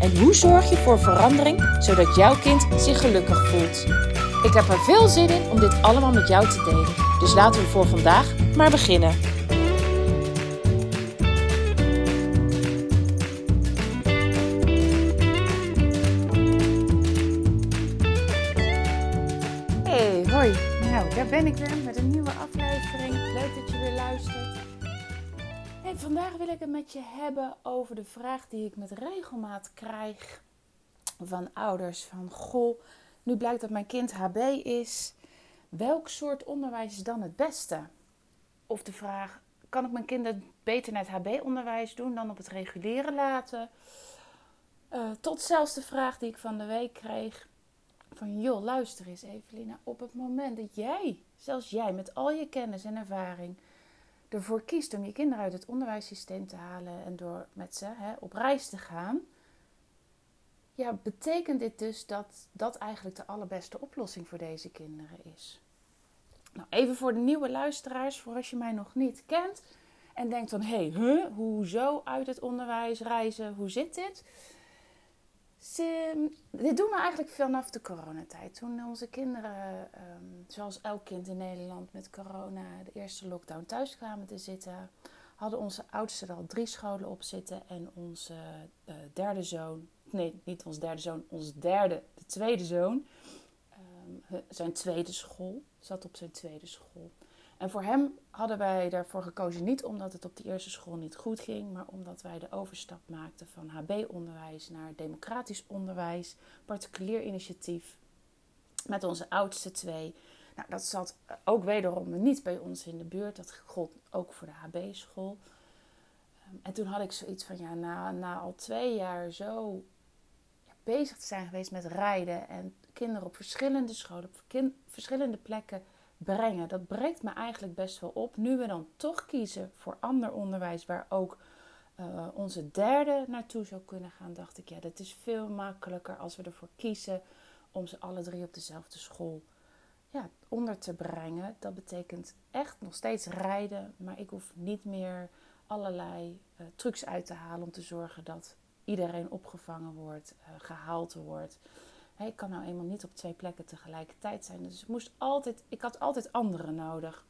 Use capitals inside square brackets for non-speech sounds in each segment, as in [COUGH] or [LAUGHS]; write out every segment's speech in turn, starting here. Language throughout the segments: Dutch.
En hoe zorg je voor verandering zodat jouw kind zich gelukkig voelt? Ik heb er veel zin in om dit allemaal met jou te delen. Dus laten we voor vandaag maar beginnen. Hey, hoi. Nou, daar ben ik weer Vandaag wil ik het met je hebben over de vraag die ik met regelmaat krijg van ouders. Van, goh, nu blijkt dat mijn kind HB is. Welk soort onderwijs is dan het beste? Of de vraag, kan ik mijn kinderen beter naar het HB-onderwijs doen dan op het reguliere laten? Uh, tot zelfs de vraag die ik van de week kreeg van joh, luister eens Evelina, op het moment dat jij, zelfs jij met al je kennis en ervaring, ervoor kiest om je kinderen uit het onderwijssysteem te halen en door met ze hè, op reis te gaan, ja, betekent dit dus dat dat eigenlijk de allerbeste oplossing voor deze kinderen is. Nou, even voor de nieuwe luisteraars, voor als je mij nog niet kent en denkt van, hé, hey, huh, hoezo uit het onderwijs reizen, hoe zit dit? Ze, dit doen we eigenlijk vanaf de coronatijd. Toen onze kinderen, um, zoals elk kind in Nederland met corona, de eerste lockdown thuis kwamen te zitten, hadden onze oudste er al drie scholen op zitten en onze uh, derde zoon, nee, niet onze derde zoon, onze derde, de tweede zoon, um, zijn tweede school, zat op zijn tweede school. En voor hem hadden wij ervoor gekozen niet omdat het op de eerste school niet goed ging, maar omdat wij de overstap maakten van HB-onderwijs naar democratisch onderwijs, particulier initiatief met onze oudste twee. Nou, dat zat ook wederom niet bij ons in de buurt, dat gold ook voor de HB-school. En toen had ik zoiets van, ja, na, na al twee jaar zo ja, bezig te zijn geweest met rijden en kinderen op verschillende scholen, op verschillende plekken brengen. Dat breekt me eigenlijk best wel op. Nu we dan toch kiezen voor ander onderwijs waar ook uh, onze derde naartoe zou kunnen gaan, dacht ik, ja, dat is veel makkelijker als we ervoor kiezen om ze alle drie op dezelfde school ja, onder te brengen. Dat betekent echt nog steeds rijden, maar ik hoef niet meer allerlei uh, trucs uit te halen om te zorgen dat iedereen opgevangen wordt, uh, gehaald wordt. Ik kan nou eenmaal niet op twee plekken tegelijkertijd zijn. Dus ik, moest altijd, ik had altijd anderen nodig.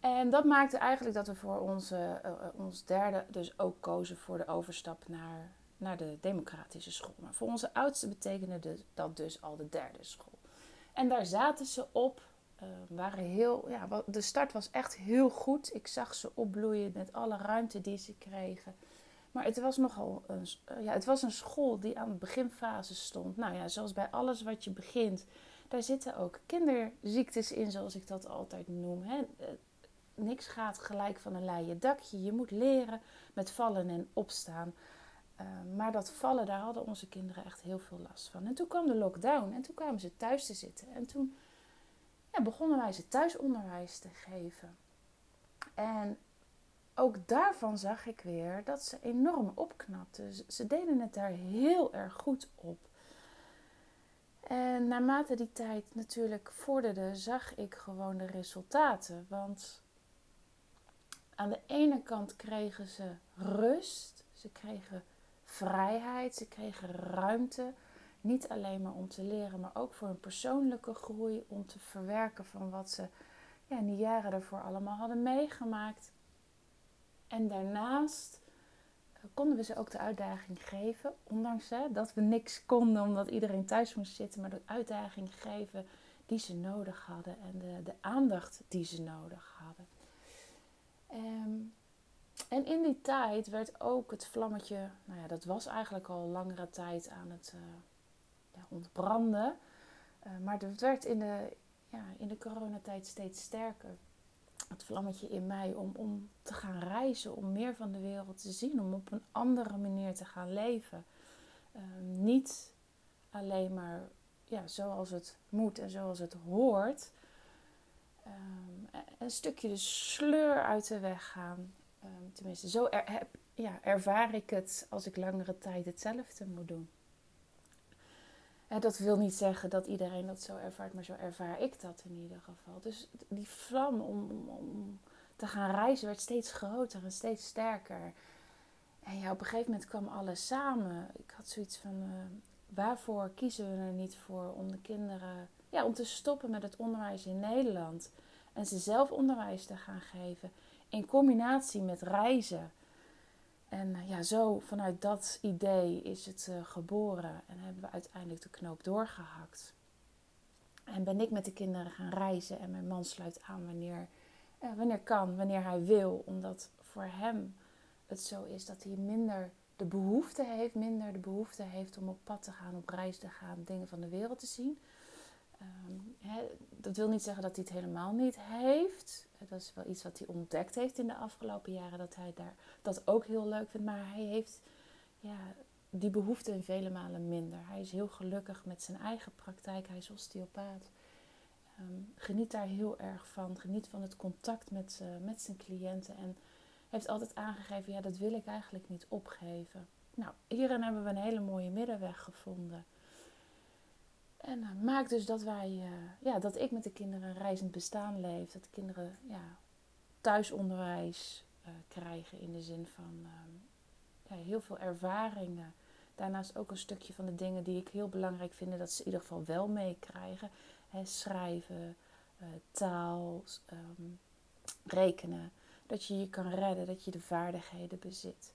En dat maakte eigenlijk dat we voor onze, uh, ons derde dus ook kozen voor de overstap naar, naar de democratische school. Maar voor onze oudste betekende dus, dat dus al de derde school. En daar zaten ze op. Uh, waren heel, ja, de start was echt heel goed. Ik zag ze opbloeien met alle ruimte die ze kregen. Maar het was nogal een, ja, het was een school die aan de beginfase stond. Nou ja, zoals bij alles wat je begint, daar zitten ook kinderziektes in, zoals ik dat altijd noem. Hè. Niks gaat gelijk van een leien dakje. Je moet leren met vallen en opstaan. Uh, maar dat vallen, daar hadden onze kinderen echt heel veel last van. En toen kwam de lockdown en toen kwamen ze thuis te zitten. En toen ja, begonnen wij ze thuisonderwijs te geven. En ook daarvan zag ik weer dat ze enorm opknapte. Ze deden het daar heel erg goed op. En naarmate die tijd natuurlijk vorderde, zag ik gewoon de resultaten. Want aan de ene kant kregen ze rust, ze kregen vrijheid, ze kregen ruimte. Niet alleen maar om te leren, maar ook voor hun persoonlijke groei, om te verwerken van wat ze ja, in die jaren daarvoor allemaal hadden meegemaakt. En daarnaast eh, konden we ze ook de uitdaging geven, ondanks dat we niks konden omdat iedereen thuis moest zitten, maar de uitdaging geven die ze nodig hadden en de, de aandacht die ze nodig hadden. Um, en in die tijd werd ook het vlammetje, nou ja, dat was eigenlijk al langere tijd aan het ja, ontbranden. Uh, maar het werd in de, ja, in de coronatijd steeds sterker het vlammetje in mij om, om te gaan reizen, om meer van de wereld te zien, om op een andere manier te gaan leven. Uh, niet alleen maar ja, zoals het moet en zoals het hoort. Um, een stukje de sleur uit de weg gaan. Um, tenminste, zo er, ja, ervaar ik het als ik langere tijd hetzelfde moet doen. Dat wil niet zeggen dat iedereen dat zo ervaart, maar zo ervaar ik dat in ieder geval. Dus die vlam om, om te gaan reizen werd steeds groter en steeds sterker. En ja, op een gegeven moment kwam alles samen. Ik had zoiets van, uh, waarvoor kiezen we er niet voor om de kinderen, ja, om te stoppen met het onderwijs in Nederland en ze zelf onderwijs te gaan geven in combinatie met reizen. En uh, ja, zo vanuit dat idee is het uh, geboren en hebben we uiteindelijk de knoop doorgehakt. En ben ik met de kinderen gaan reizen en mijn man sluit aan wanneer, wanneer kan, wanneer hij wil, omdat voor hem het zo is dat hij minder de behoefte heeft, minder de behoefte heeft om op pad te gaan, op reis te gaan, dingen van de wereld te zien. Um, dat wil niet zeggen dat hij het helemaal niet heeft. Dat is wel iets wat hij ontdekt heeft in de afgelopen jaren, dat hij daar, dat ook heel leuk vindt. Maar hij heeft ja, die behoefte in vele malen minder. Hij is heel gelukkig met zijn eigen praktijk. Hij is osteopaat. Um, geniet daar heel erg van. Geniet van het contact met, uh, met zijn cliënten. En heeft altijd aangegeven, ja, dat wil ik eigenlijk niet opgeven. Nou, hierin hebben we een hele mooie middenweg gevonden. En uh, maakt dus dat wij, uh, ja, dat ik met de kinderen een reizend bestaan leef. Dat de kinderen ja, thuisonderwijs uh, krijgen in de zin van ja, heel veel ervaringen. Daarnaast ook een stukje van de dingen die ik heel belangrijk vind, dat ze in ieder geval wel meekrijgen. Schrijven, taal, um, rekenen dat je je kan redden, dat je de vaardigheden bezit.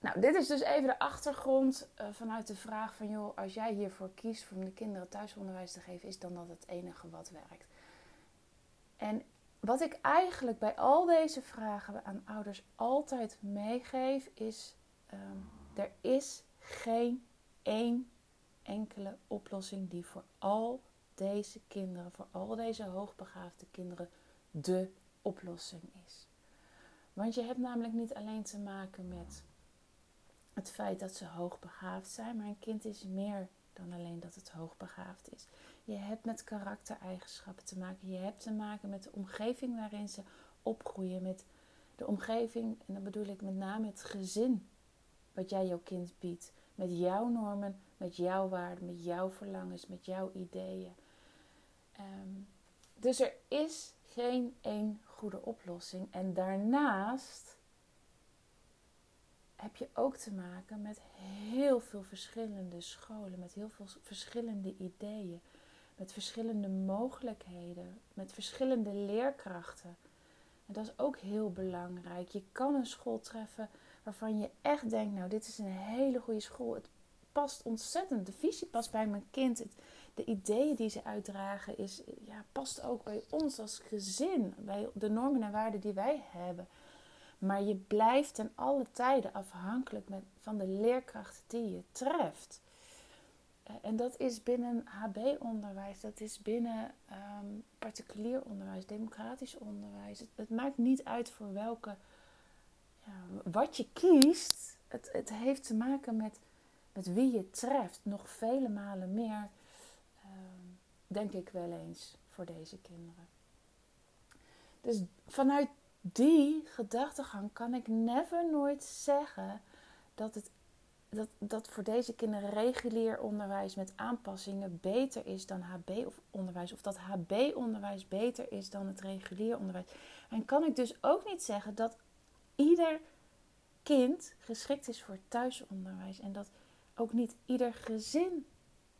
Nou, dit is dus even de achtergrond uh, vanuit de vraag van, joh, als jij hiervoor kiest om de kinderen thuisonderwijs te geven, is dan dat het enige wat werkt. En wat ik eigenlijk bij al deze vragen aan ouders altijd meegeef, is: um, er is geen één enkele oplossing die voor al deze kinderen, voor al deze hoogbegaafde kinderen de oplossing is. Want je hebt namelijk niet alleen te maken met het feit dat ze hoogbegaafd zijn, maar een kind is meer dan alleen dat het hoogbegaafd is. Je hebt met karaktereigenschappen te maken. Je hebt te maken met de omgeving waarin ze opgroeien, met de omgeving, en dan bedoel ik met name het gezin wat jij jouw kind biedt. Met jouw normen, met jouw waarden, met jouw verlangens, met jouw ideeën. Um, dus er is geen één goede oplossing. En daarnaast heb je ook te maken met heel veel verschillende scholen, met heel veel verschillende ideeën, met verschillende mogelijkheden, met verschillende leerkrachten. En dat is ook heel belangrijk. Je kan een school treffen waarvan je echt denkt, nou dit is een hele goede school. Het past ontzettend. De visie past bij mijn kind. Het, de ideeën die ze uitdragen is, ja, past ook bij ons als gezin, bij de normen en waarden die wij hebben. Maar je blijft ten alle tijden afhankelijk met, van de leerkrachten die je treft. Eh, en dat is binnen HB-onderwijs, dat is binnen um, particulier onderwijs, democratisch onderwijs. Het, maakt niet uit voor welke, ja, wat je kiest. Het, het heeft te maken met, met wie je treft, nog vele malen meer denk ik wel eens voor deze kinderen. Dus vanuit die gedachtegang kan ik never nooit zeggen dat, het, dat, dat voor deze kinderen regulier onderwijs met aanpassingen beter is dan HB-onderwijs. Of dat HB-onderwijs beter is dan het regulier onderwijs. En kan ik dus ook niet zeggen dat ieder kind geschikt is voor thuisonderwijs. En dat ook niet ieder gezin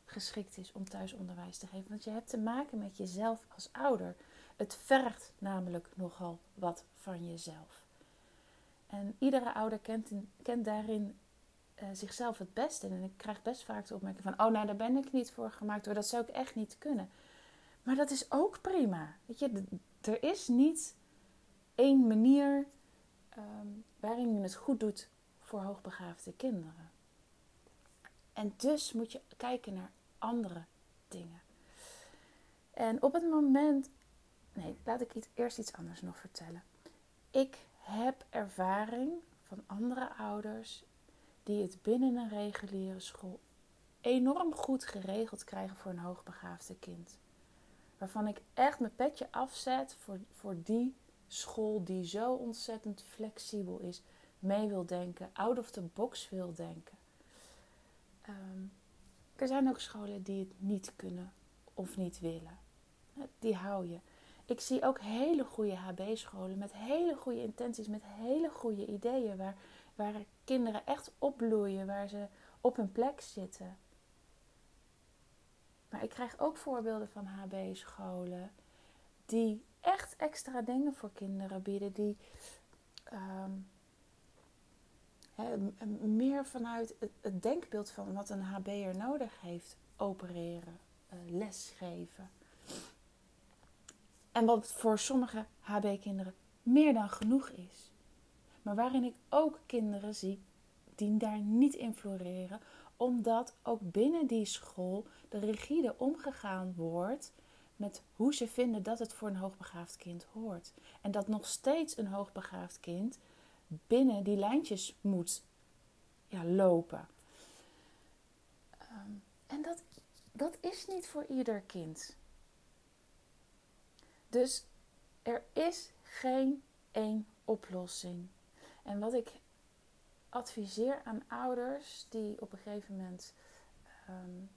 geschikt is om thuisonderwijs te geven. Want je hebt te maken met jezelf als ouder. Het vergt namelijk nogal wat van jezelf. En iedere ouder kent, kent daarin uh, zichzelf het beste. En ik krijg best vaak de opmerking van: Oh, nou, daar ben ik niet voor gemaakt hoor, dat zou ik echt niet kunnen. Maar dat is ook prima. Weet je, er is niet één manier um, waarin je het goed doet voor hoogbegaafde kinderen. En dus moet je kijken naar andere dingen. En op het moment. Nee, laat ik eerst iets anders nog vertellen. Ik heb ervaring van andere ouders die het binnen een reguliere school enorm goed geregeld krijgen voor een hoogbegaafde kind. Waarvan ik echt mijn petje afzet voor, voor die school die zo ontzettend flexibel is, mee wil denken, out of the box wil denken. Ehm, er zijn ook scholen die het niet kunnen of niet willen. Die hou je. Ik zie ook hele goede HB-scholen met hele goede intenties, met hele goede ideeën, waar, waar kinderen echt opbloeien, waar ze op hun plek zitten. Maar ik krijg ook voorbeelden van HB-scholen die echt extra dingen voor kinderen bieden, die ehm, meer vanuit het, denkbeeld van wat een HB'er nodig heeft opereren, uh, lesgeven. En wat voor sommige HB-kinderen meer dan genoeg is. Maar waarin ik ook kinderen zie die daar niet in floreren, omdat ook binnen die school de rigide omgegaan wordt met hoe ze vinden dat het voor een hoogbegaafd kind hoort. En dat nog steeds een hoogbegaafd kind binnen die lijntjes moet ja, lopen. Ehm, en dat, dat is niet voor ieder kind. Dus er is geen één oplossing. En wat ik adviseer aan ouders die op een gegeven moment um,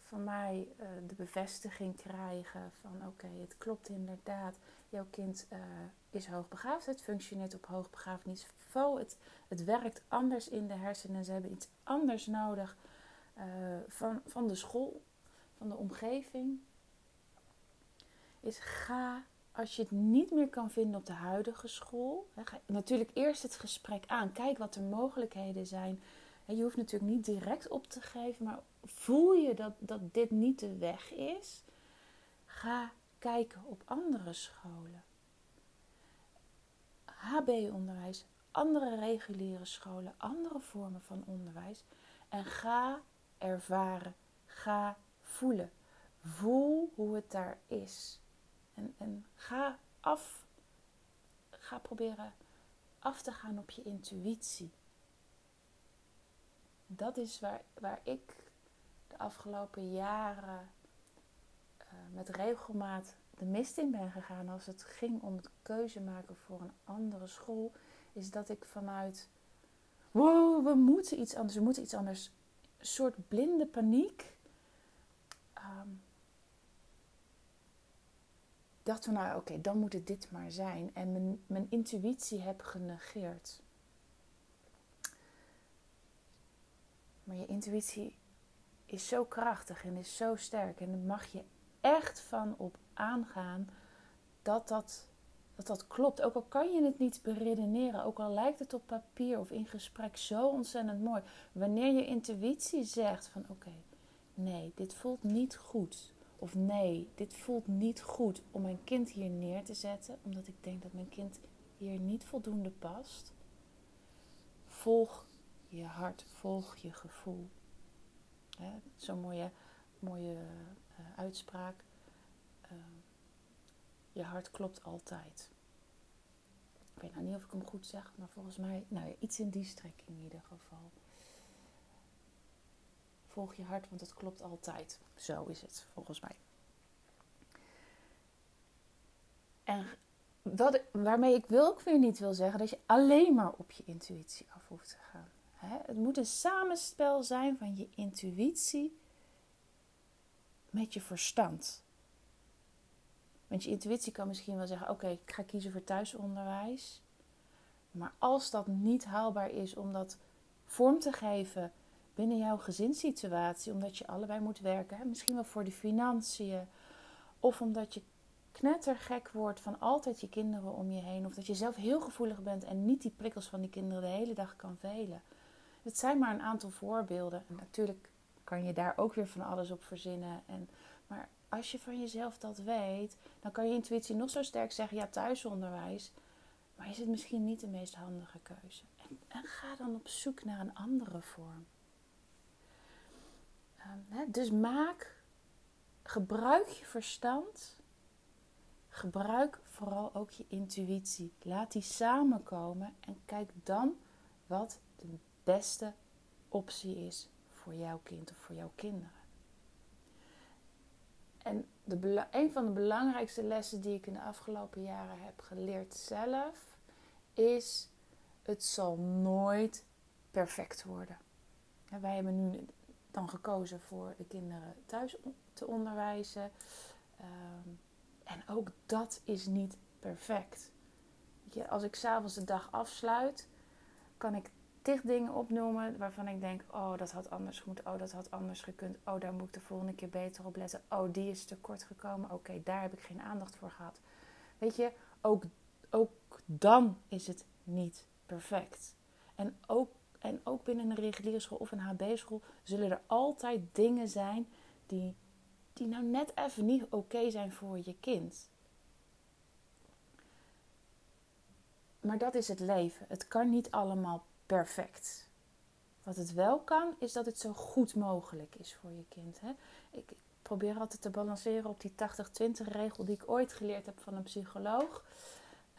van mij uh, de bevestiging krijgen van oké, het klopt inderdaad, jouw kind uh, is hoogbegaafd, het functioneert op hoogbegaafd niveau, het, het werkt anders in de hersenen, ze hebben iets anders nodig uh, van, van de school, van de omgeving. Is ga als je het niet meer kan vinden op de huidige school, ga natuurlijk eerst het gesprek aan. Kijk wat de mogelijkheden zijn. Je hoeft natuurlijk niet direct op te geven, maar voel je dat, dat dit niet de weg is? Ga kijken op andere scholen. HB-onderwijs, andere reguliere scholen, andere vormen van onderwijs. En ga ervaren, ga voelen. Voel hoe het daar is. En, ga af, ga proberen af te gaan op je intuïtie. Dat is waar, waar ik de afgelopen jaren uh, met regelmaat de mist in ben gegaan als het ging om het keuze maken voor een andere school. Is dat ik vanuit, wow, we moeten iets anders, we moeten iets anders. Een soort blinde paniek. Dacht van nou oké, dan moet het dit maar zijn. En mijn, mijn intuïtie heb genegeerd. Maar je intuïtie is zo krachtig en is zo sterk. En daar mag je echt van op aangaan dat dat, dat dat klopt. Ook al kan je het niet beredeneren, ook al lijkt het op papier of in gesprek zo ontzettend mooi. Wanneer je intuïtie zegt van oké, nee, dit voelt niet goed. Of nee, dit voelt niet goed om mijn kind hier neer te zetten, omdat ik denk dat mijn kind hier niet voldoende past. Volg je hart, volg je gevoel. Zo'n mooie, mooie uh, uitspraak. Uh, je hart klopt altijd. Ik weet nou niet of ik hem goed zeg, maar volgens mij, nou iets in die strekking in ieder geval. Volg je hart, want het klopt altijd. Zo is het, volgens mij. En dat, waarmee ik wil ook weer niet wil zeggen dat je alleen maar op je intuïtie af hoeft te gaan. Het moet een samenspel zijn van je intuïtie met je verstand. Want je intuïtie kan misschien wel zeggen: Oké, ik ga kiezen voor thuisonderwijs. Maar als dat niet haalbaar is om dat vorm te geven binnen jouw gezinssituatie, omdat je allebei moet werken, misschien wel voor de financiën, of omdat je knettergek wordt van altijd je kinderen om je heen, of dat je zelf heel gevoelig bent en niet die prikkels van die kinderen de hele dag kan velen. Het zijn maar een aantal voorbeelden. En natuurlijk kan je daar ook weer van alles op verzinnen. En, maar als je van jezelf dat weet, dan kan je intuïtie nog zo sterk zeggen: ja, thuisonderwijs. Maar is het misschien niet de meest handige keuze? En, en ga dan op zoek naar een andere vorm. Um, dus maak, gebruik je verstand. Gebruik vooral ook je intuïtie. Laat die samenkomen en kijk dan wat de beste optie is voor jouw kind of voor jouw kinderen. En de, een van de belangrijkste lessen die ik in de afgelopen jaren heb geleerd zelf, is het zal nooit perfect worden. wij hebben nu dan gekozen voor de kinderen thuis te onderwijzen. Ehm, en ook dat is niet perfect. Je, als ik s'avonds de dag afsluit, kan ik tig dingen opnoemen waarvan ik denk: oh, dat had anders moeten, oh, dat had anders gekund, oh, daar moet ik de volgende keer beter op letten, oh, die is te kort gekomen, oké, daar heb ik geen aandacht voor gehad. Weet je, ook, ook dan is het niet perfect. En ook, en ook binnen een reguliere school of een HB-school zullen er altijd dingen zijn die, die nou net even niet oké zijn voor je kind. Maar dat is het leven. Het kan niet allemaal perfect. Wat het wel kan, is dat het zo goed mogelijk is voor je kind. Hè? Ik probeer altijd te balanceren op die 80-20 regel die ik ooit geleerd heb van een psycholoog.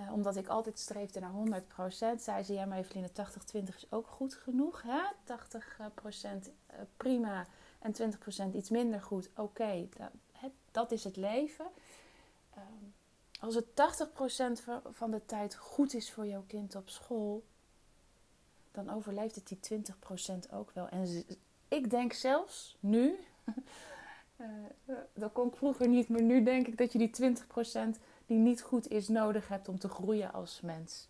Uh, omdat ik altijd streefde naar 100%. Zei ze, ja maar Eveline, 80-20 is ook goed genoeg. Hè? 80% uh, prima en 20% iets minder goed. Oké, dat, is het leven. Uh, als het 80% van de tijd goed is voor jouw kind op school, dan overleeft het die 20% ook wel. En ik denk zelfs nu, [LAUGHS] dat kon ik vroeger niet, maar nu denk ik dat je die 20% die niet goed is nodig hebt om te groeien als mens.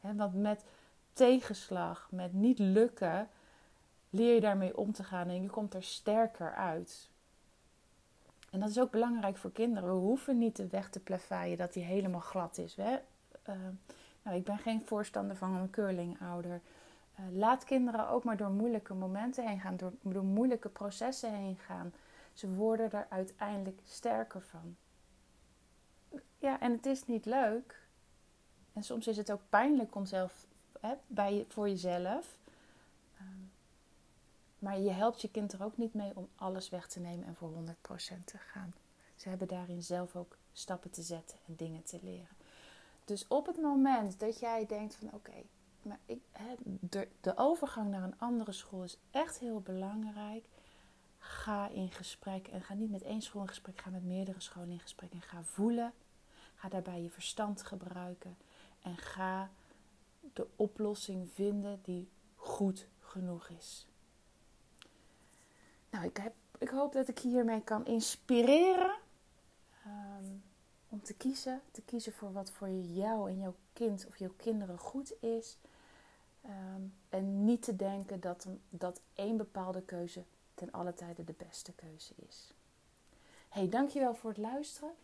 Want met tegenslag, met niet lukken, leer je daarmee om te gaan en je komt er sterker uit. En dat is ook belangrijk voor kinderen. We hoeven niet de weg te plaveien dat die helemaal glad is. Uh, nou, ik ben geen voorstander van een curlingouder. Uh, laat kinderen ook maar door moeilijke momenten heen gaan, door, door moeilijke processen heen gaan. Ze worden er uiteindelijk sterker van. Ja, en het is niet leuk. En soms is het ook pijnlijk om zelf, hè, bij, voor jezelf. Ehm, maar je helpt je kind er ook niet mee om alles weg te nemen en voor 100% te gaan. Ze hebben daarin zelf ook stappen te zetten en dingen te leren. Dus op het moment dat jij denkt van oké, maar ik, de, de overgang naar een andere school is echt heel belangrijk. Ga in gesprek en ga niet met één school in gesprek, ga met meerdere scholen in gesprek en ga voelen. Daarbij je verstand gebruiken en ga de oplossing vinden die goed genoeg is. Nou, ik, heb, ik hoop dat ik hiermee kan inspireren um, om te kiezen. Te kiezen voor wat voor jou en jouw kind of jouw kinderen goed is. Um, en niet te denken dat, dat één bepaalde keuze ten alle tijde de beste keuze is. Hey, dankjewel voor het luisteren.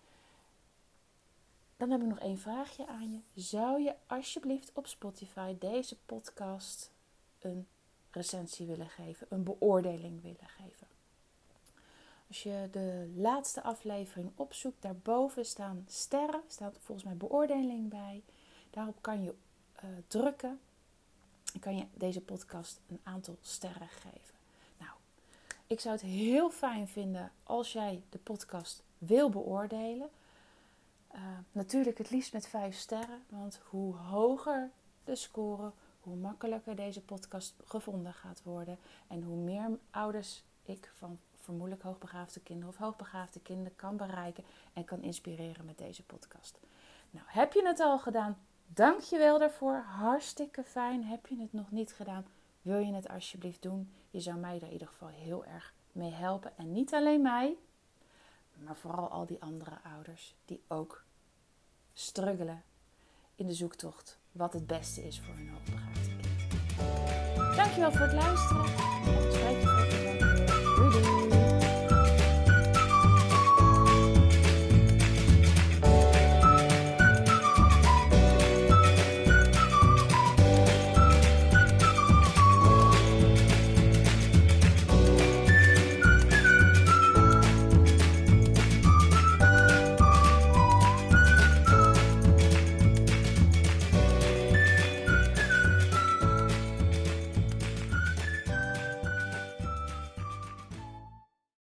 Dan heb ik nog één vraagje aan je. Zou je alsjeblieft op Spotify deze podcast een recensie willen geven, een beoordeling willen geven? Als je de laatste aflevering opzoekt, daarboven staan sterren, staat volgens mij beoordeling bij. Daarop kan je uh, drukken en kan je deze podcast een aantal sterren geven. Nou, ik zou het heel fijn vinden als jij de podcast wil beoordelen. Uh, natuurlijk het liefst met 5 sterren, want hoe hoger de score, hoe makkelijker deze podcast gevonden gaat worden. En hoe meer ouders ik van vermoedelijk hoogbegaafde kinderen of hoogbegaafde kinderen kan bereiken en kan inspireren met deze podcast. Nou, heb je het al gedaan? Dank je wel daarvoor. Hartstikke fijn. Heb je het nog niet gedaan? Wil je het alsjeblieft doen? Je zou mij daar in ieder geval heel erg mee helpen. En niet alleen mij, maar vooral al die andere ouders die ook struggelen in de zoektocht wat het beste is voor hun hoogbegaafde kind. Dankjewel voor het luisteren en tot. Doei doei!